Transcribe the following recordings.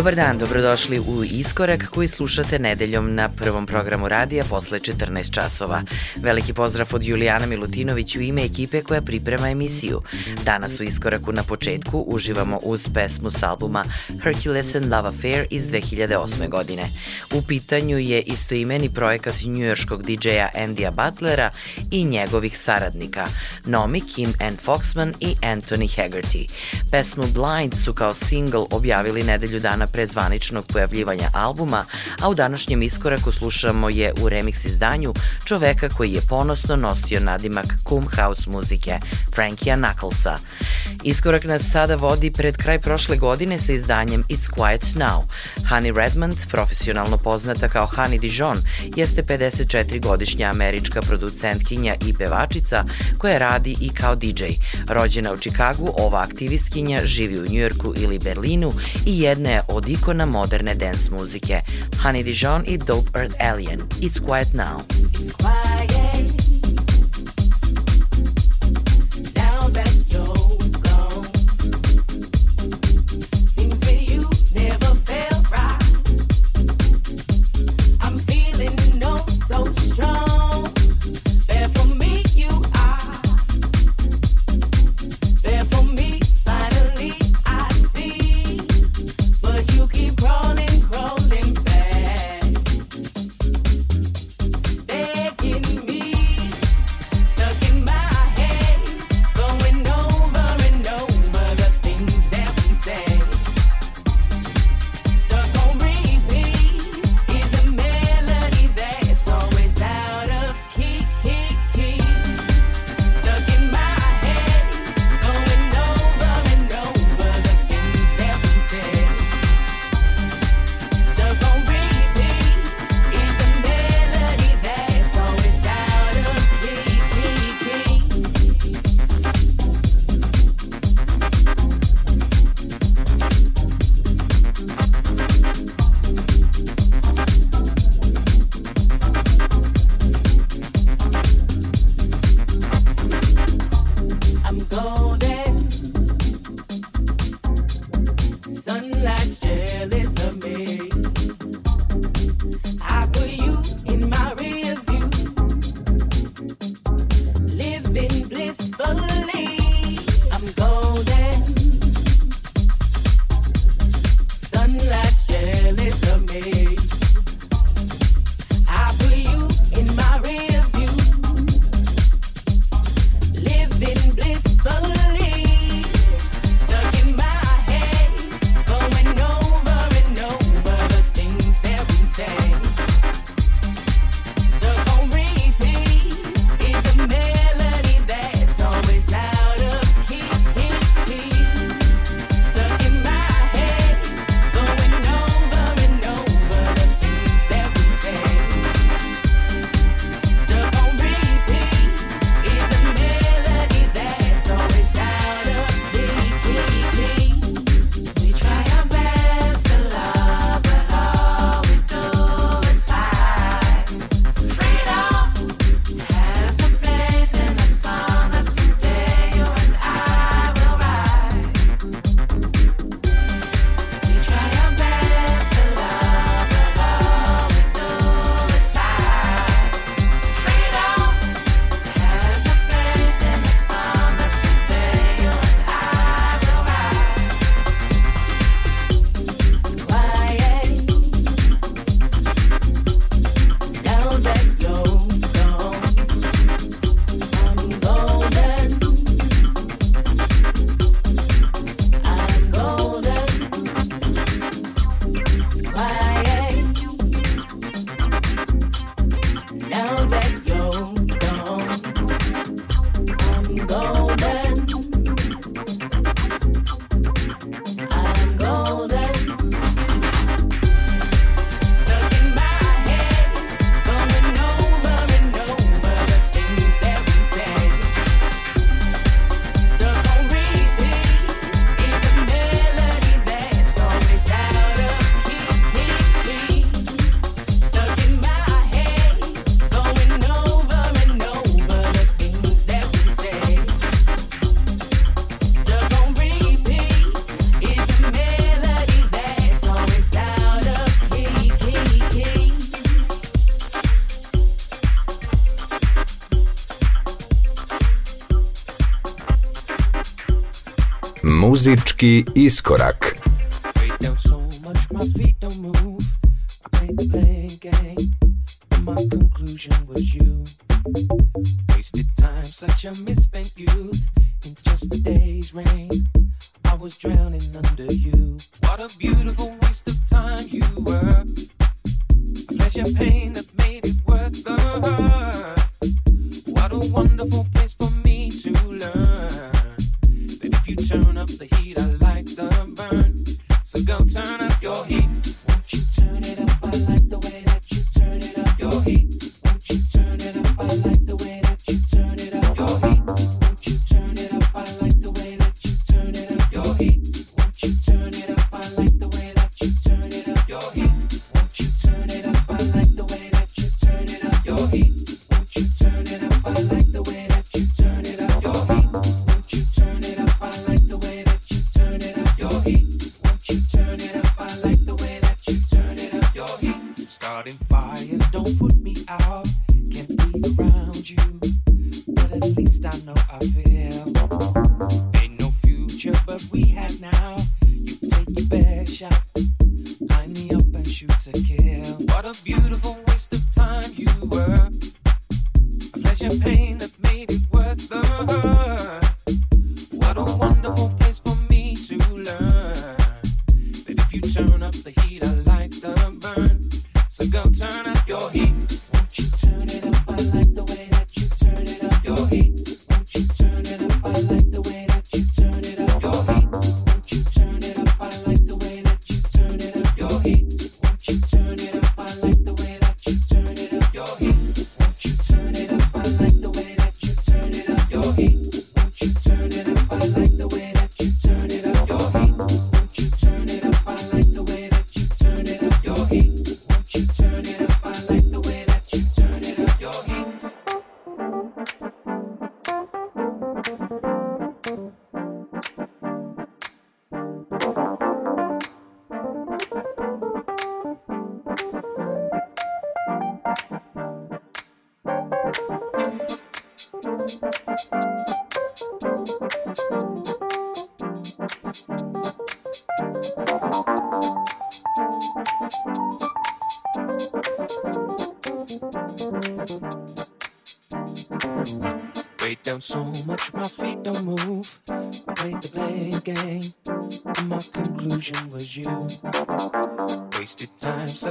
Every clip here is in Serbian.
Dobar dan, dobrodošli u Iskorak koji slušate nedeljom na prvom programu radija posle 14 časova. Veliki pozdrav od Julijana Milutinović u ime ekipe koja priprema emisiju. Danas u Iskoraku na početku uživamo uz pesmu s albuma Hercules and Love Affair iz 2008. godine. U pitanju je istoimeni projekat njujorskog DJ-a Andija Butlera i njegovih saradnika Nomi, Kim Ann Foxman i Anthony Haggerty. Pesmu Blind su kao single objavili nedelju dana pre zvaničnog pojavljivanja albuma, a u današnjem iskoraku slušamo je u remix izdanju čoveka koji je ponosno nosio nadimak Kum House muzike, Frankija Knucklesa. Iskorak nas sada vodi pred kraj prošle godine sa izdanjem It's Quiet Now. Honey Redmond, profesionalno poznata kao Honey Dijon, jeste 54-godišnja američka producentkinja i pevačica koja radi i kao DJ. Rođena u Čikagu, ova aktivistkinja živi u Njujorku ili Berlinu i jedna je od ikona moderne dance muzike. Honey Dijon i Dope Earth Alien. It's Quiet Now. It's quiet. muzički iskorak.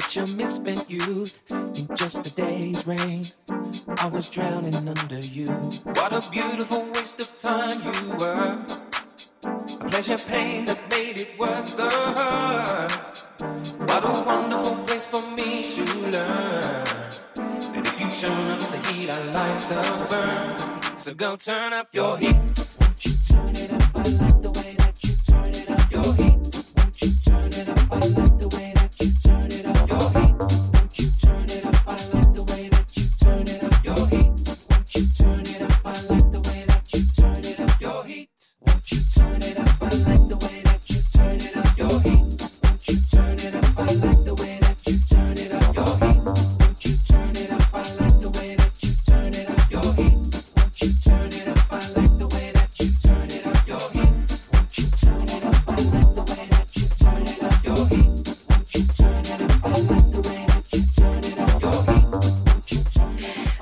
Such a misspent youth in just a day's rain. I was drowning under you. What a beautiful waste of time you were. A pleasure pain that made it worth the hurt. What a wonderful place for me to learn. And if you turn up the heat, I like the burn. So go turn up your heat.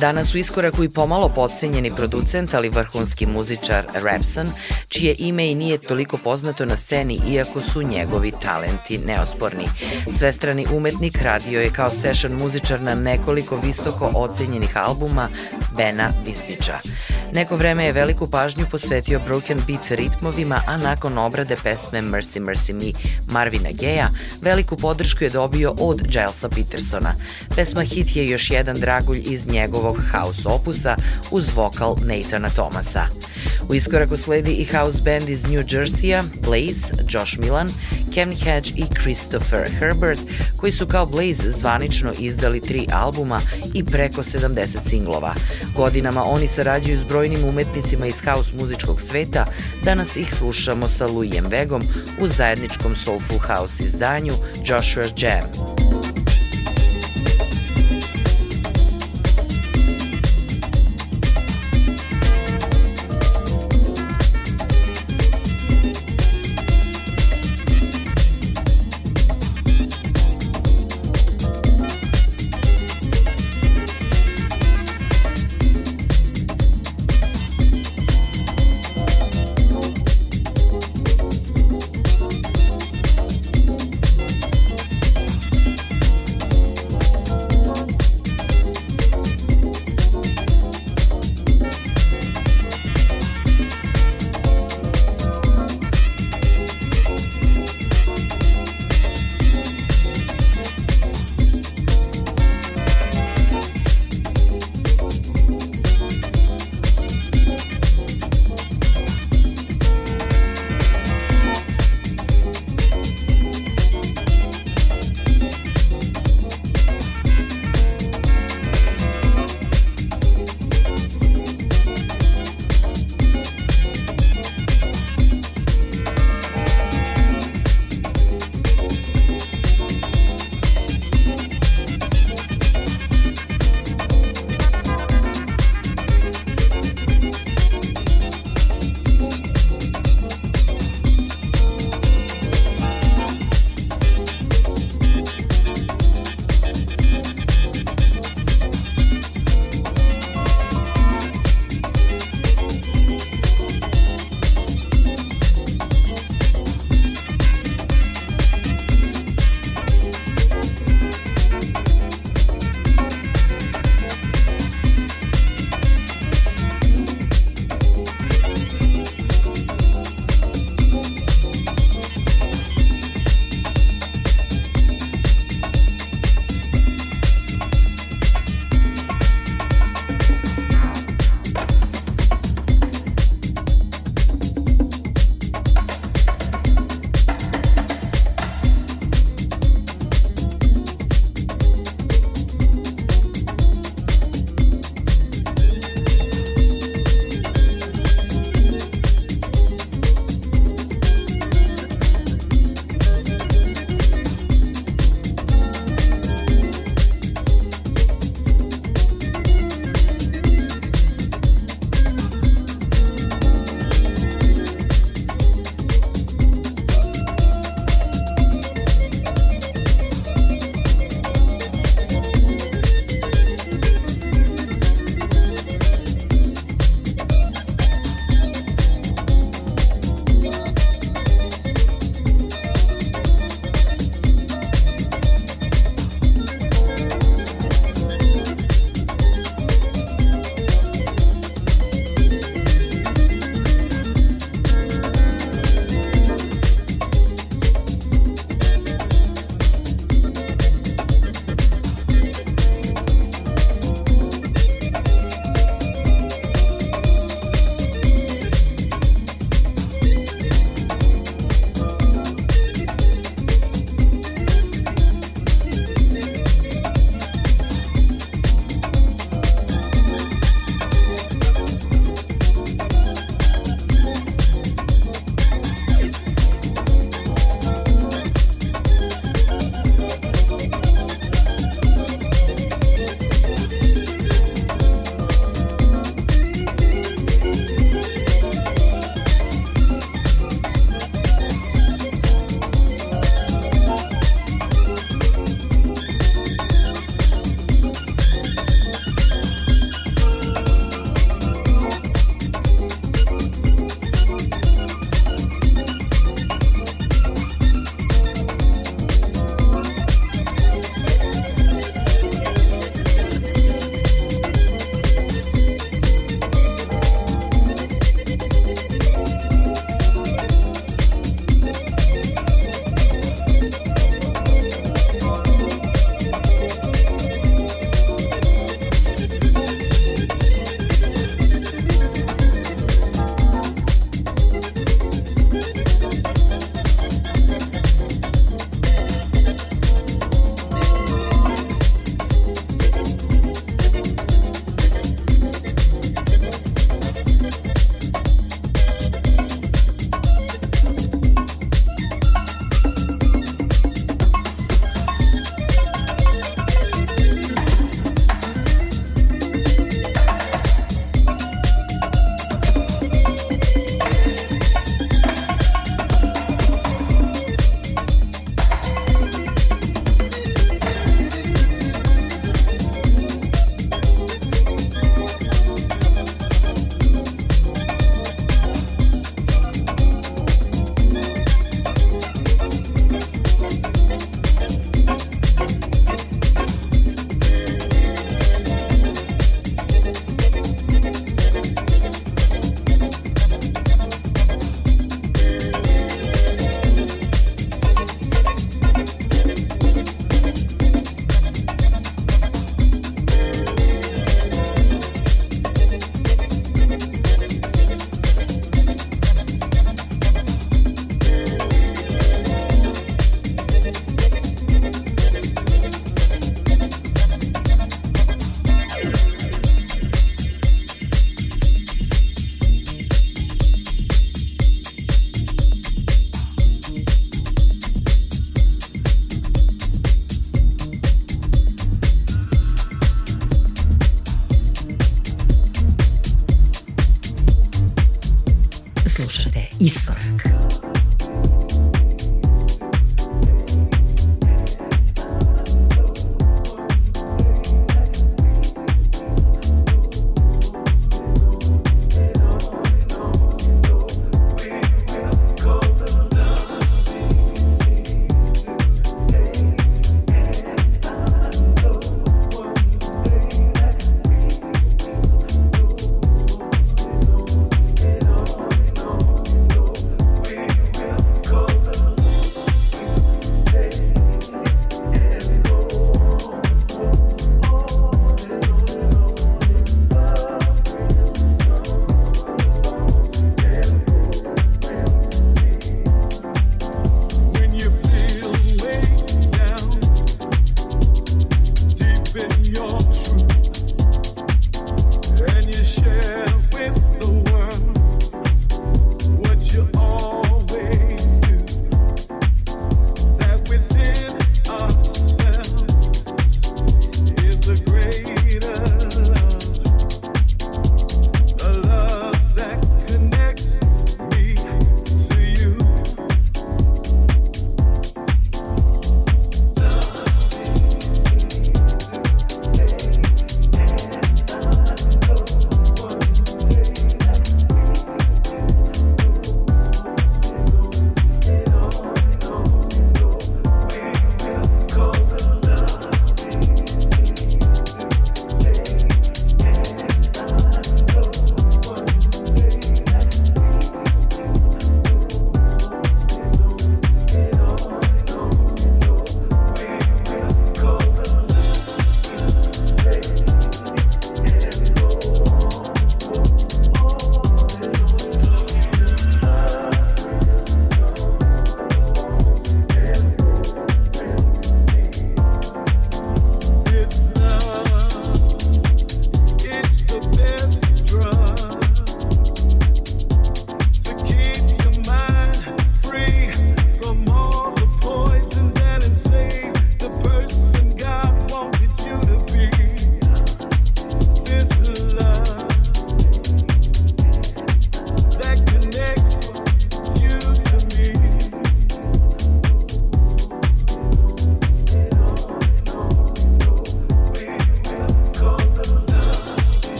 Danas u iskoraku i pomalo podcenjeni producent, ali vrhunski muzičar Rapson, čije ime i nije toliko poznato na sceni, iako su njegovi talenti neosporni. Svestrani umetnik radio je kao session muzičar na nekoliko visoko ocenjenih albuma Bena Vizbića. Neko vreme je veliku pažnju posvetio broken beat ritmovima, a nakon obrade pesme Mercy Mercy Me Marvina Geja, veliku podršku je dobio od Gilesa Petersona. Pesma hit je još jedan dragulj iz njegovog house opusa uz vokal Nathana Thomasa. U iskoraku sledi i house band iz New Jersey-a, Blaze, Josh Milan, Kevin Hedge i Christopher Herbert, koji su kao Blaze zvanično izdali tri albuma i preko 70 singlova. Godinama oni sarađuju s brojnim umetnicima iz house muzičkog sveta, danas ih slušamo sa Louisem Vegom u zajedničkom Soulful House izdanju Joshua Jam.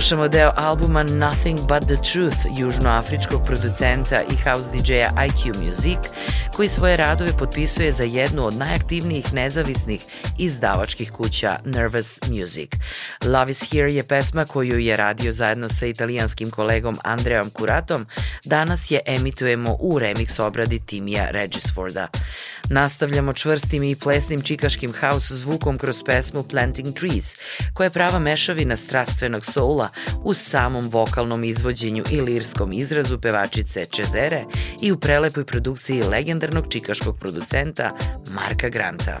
Slušamo deo albuma Nothing But The Truth južnoafričkog producenta i house DJ-a IQ Music, koji svoje radove potpisuje za jednu od najaktivnijih nezavisnih izdavačkih kuća Nervous Music. Love is Here je pesma koju je radio zajedno sa italijanskim kolegom Andreom Curatom, danas je emitujemo u remix obradi Timija Regisforda. Nastavljamo čvrstim i plesnim čikaškim house zvukom kroz pesmu Planting Trees, koja je prava mešavina strastvenog soula u samom vokalnom izvođenju i lirskom izrazu pevačice Čezere i u prelepoj produkciji legendarnog čikaškog producenta Marka Granta.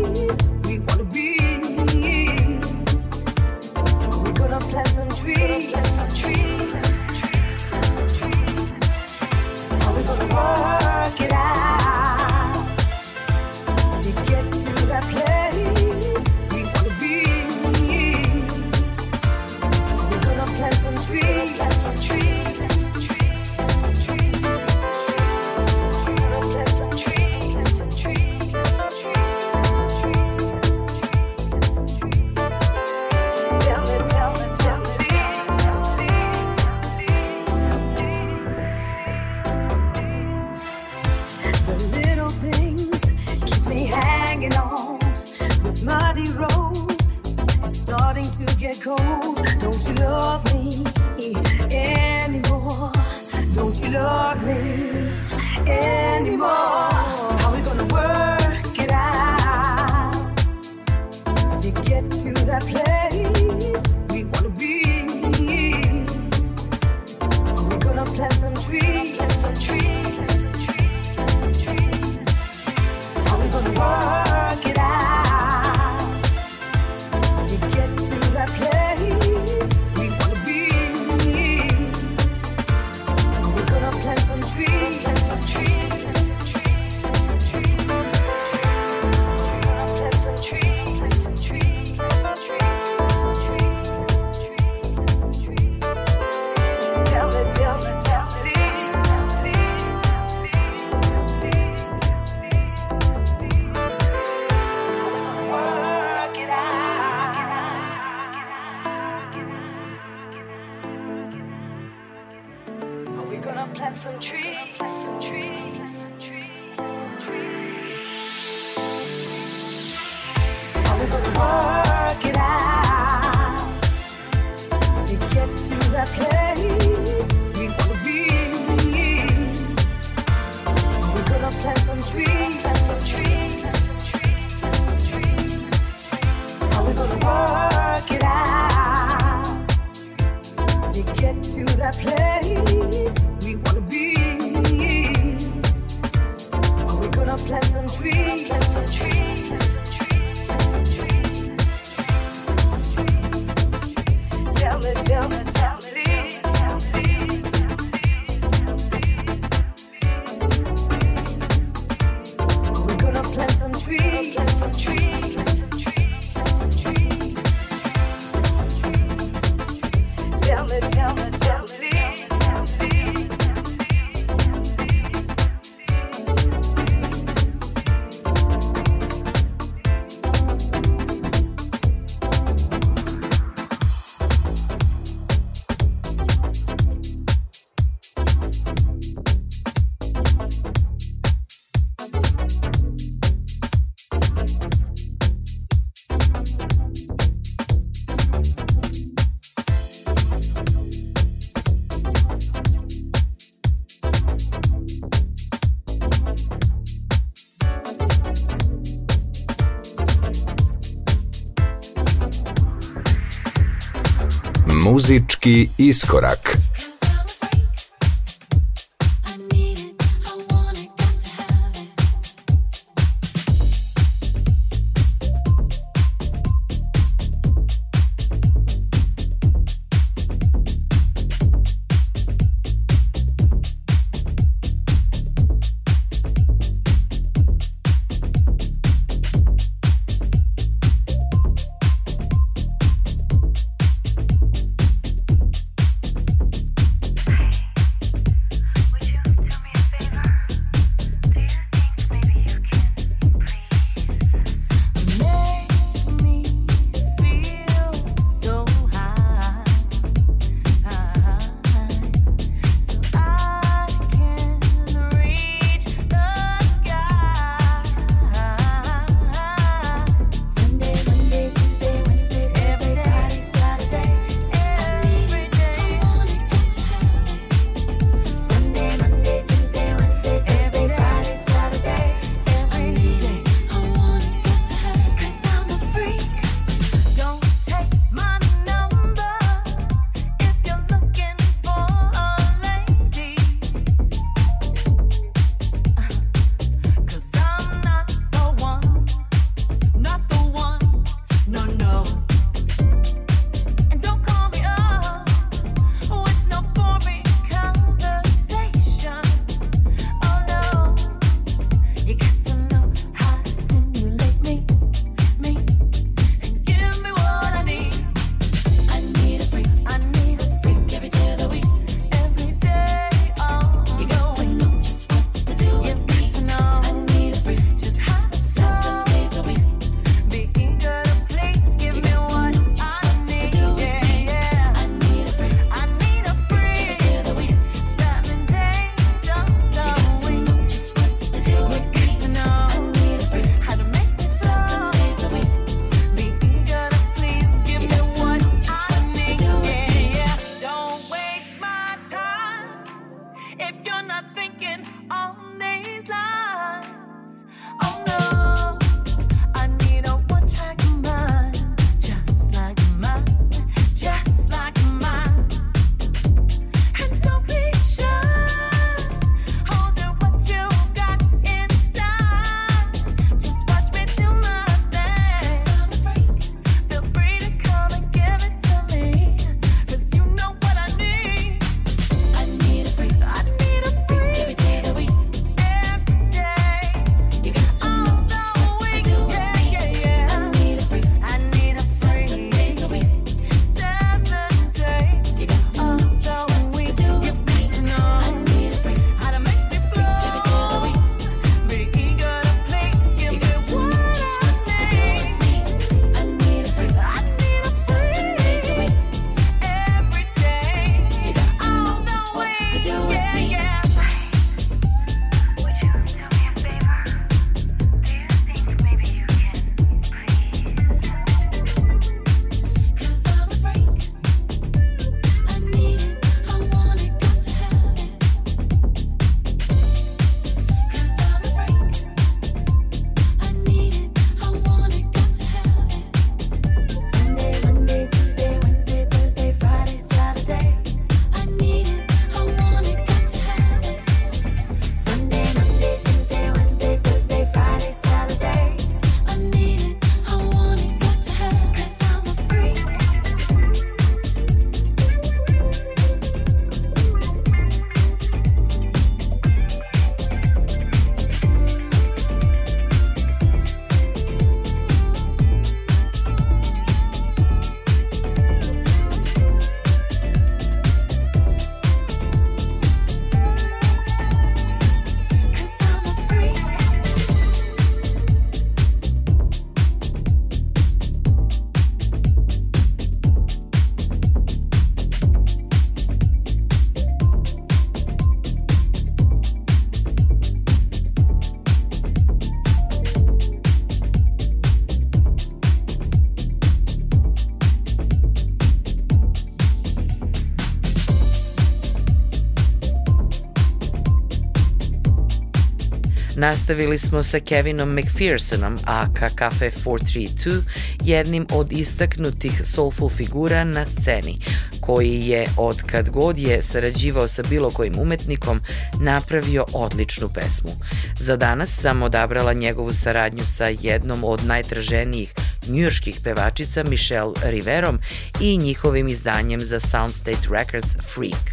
Nastavili smo sa Kevinom McPhersonom, aka Cafe 432, jednim od istaknutih soulful figura na sceni, koji je od kad god je sarađivao sa bilo kojim umetnikom napravio odličnu pesmu. Za danas sam odabrala njegovu saradnju sa jednom od najtraženijih njujorskih pevačica Michelle Riverom i njihovim izdanjem za Soundstate Records Freak.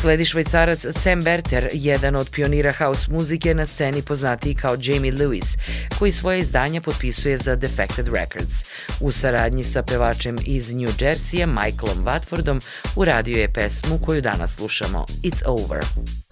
Sledi švajcarac Sam Berter, jedan od pionira house muzike na sceni poznatiji kao Jamie Lewis, koji svoje izdanja potpisuje za Defected Records. U saradnji sa pevačem iz New Jersey, Michaelom Watfordom, uradio je pesmu koju danas slušamo, It's Over.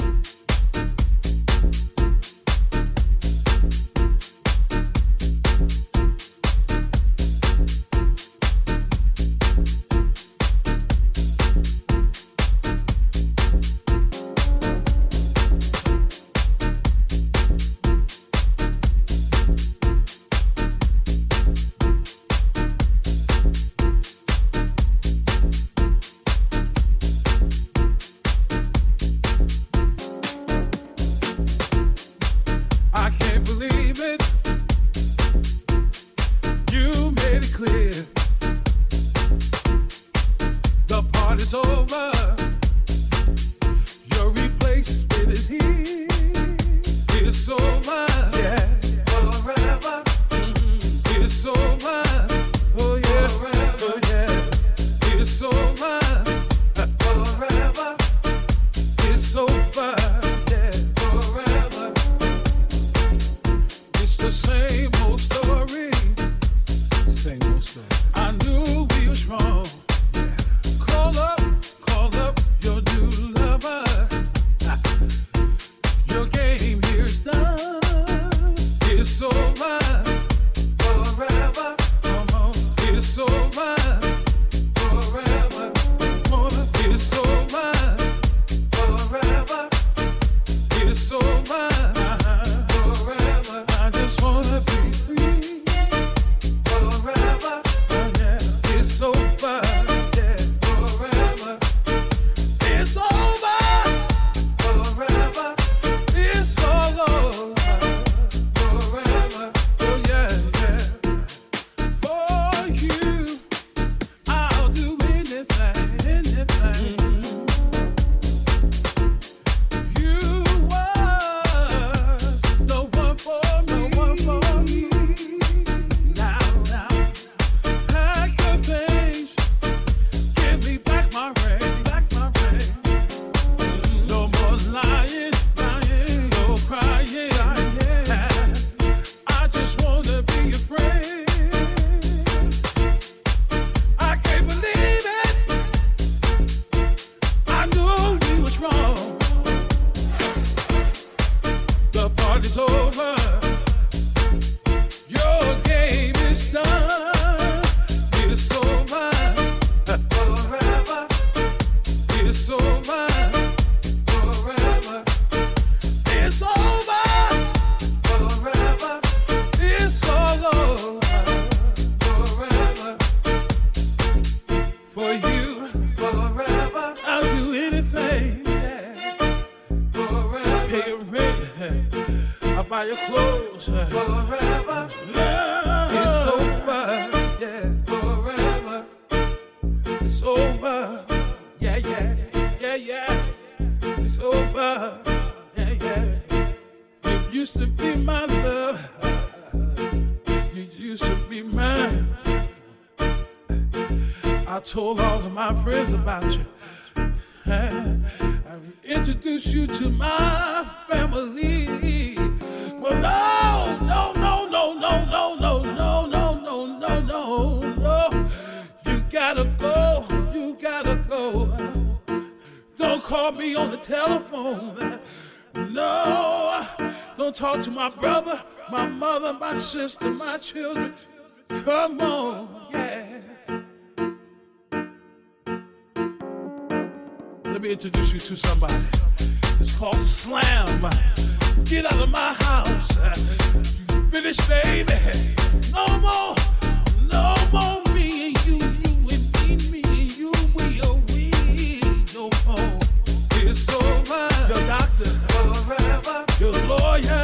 Buy your clothes. Forever. Love. It's over. Yeah. Forever. It's over. Yeah, yeah. Yeah, yeah. It's over. Yeah, yeah. You used to be my love. You used to be mine. I told all of my friends about you. I introduced you to my family. Well, no, no, no, no, no, no, no, no, no, no, no, no, no. You gotta go, you gotta go. Don't call me on the telephone. No, don't talk to my brother, my mother, my sister, my children. Come on, yeah. Let me introduce you to somebody. It's called Slam. Get out of my house. Uh, finish, baby. No more, no more me and you, you and me, me and you. We are we no more. It's. Your doctor, forever. Your lawyer,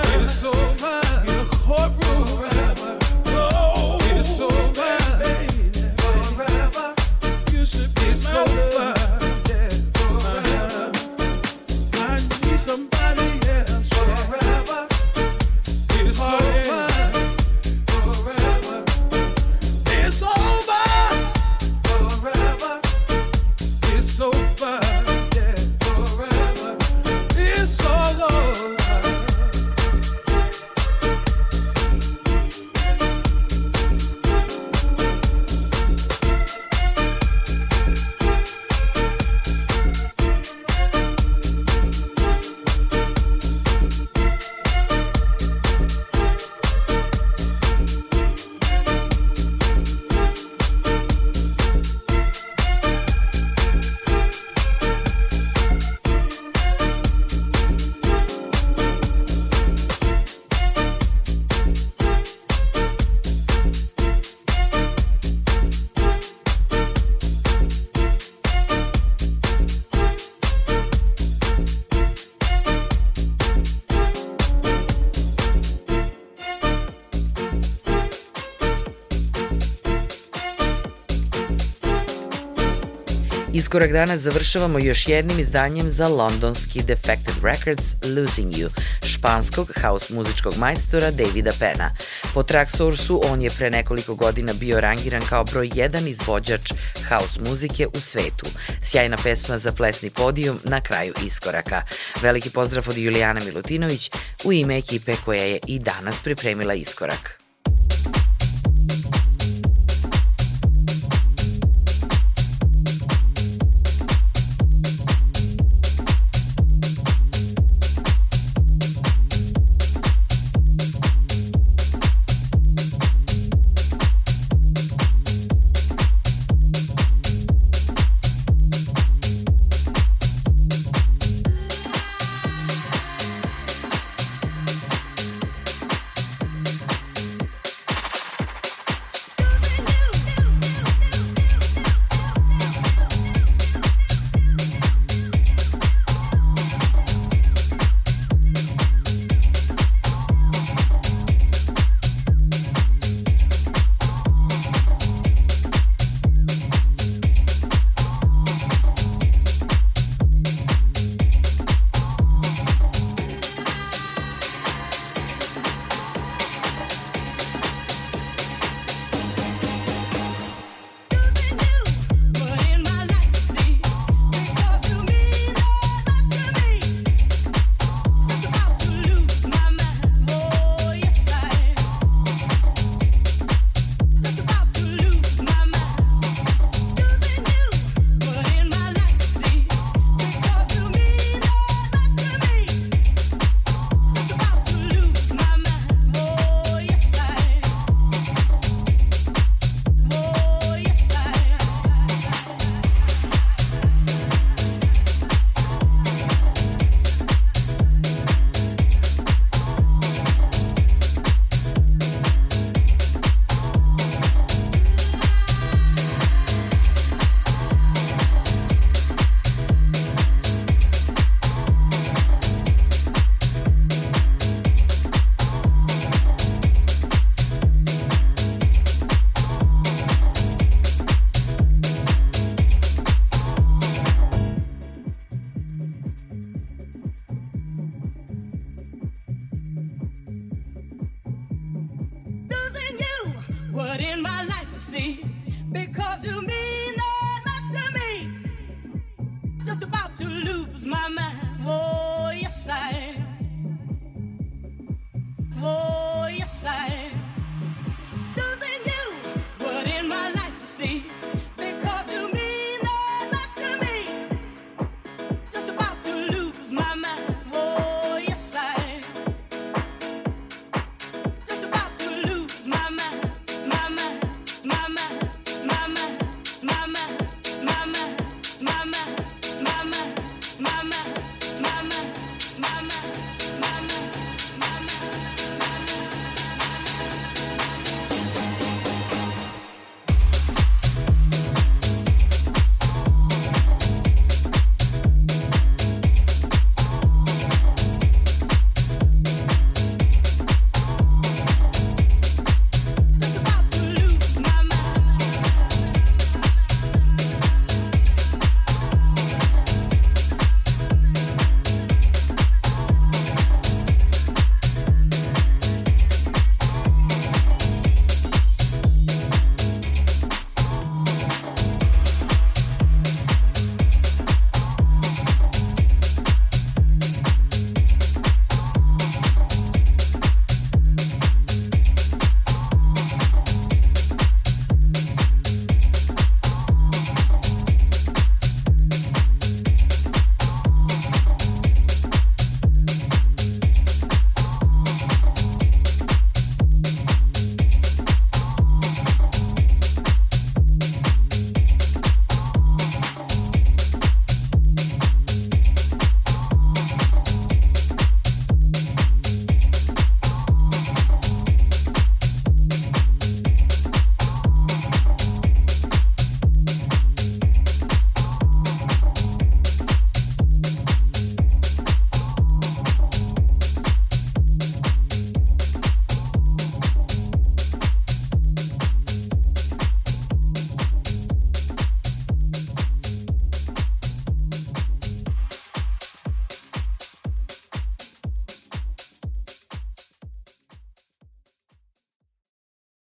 Iskorak danas završavamo još jednim izdanjem za londonski Defected Records Losing You, španskog house muzičkog majstora Davida Pena. Po Tracksource-u on je pre nekoliko godina bio rangiran kao broj jedan izvođač house muzike u svetu. Sjajna pesma za plesni podijum na kraju iskoraka. Veliki pozdrav od Julijana Milutinović u ime ekipe koja je i danas pripremila iskorak.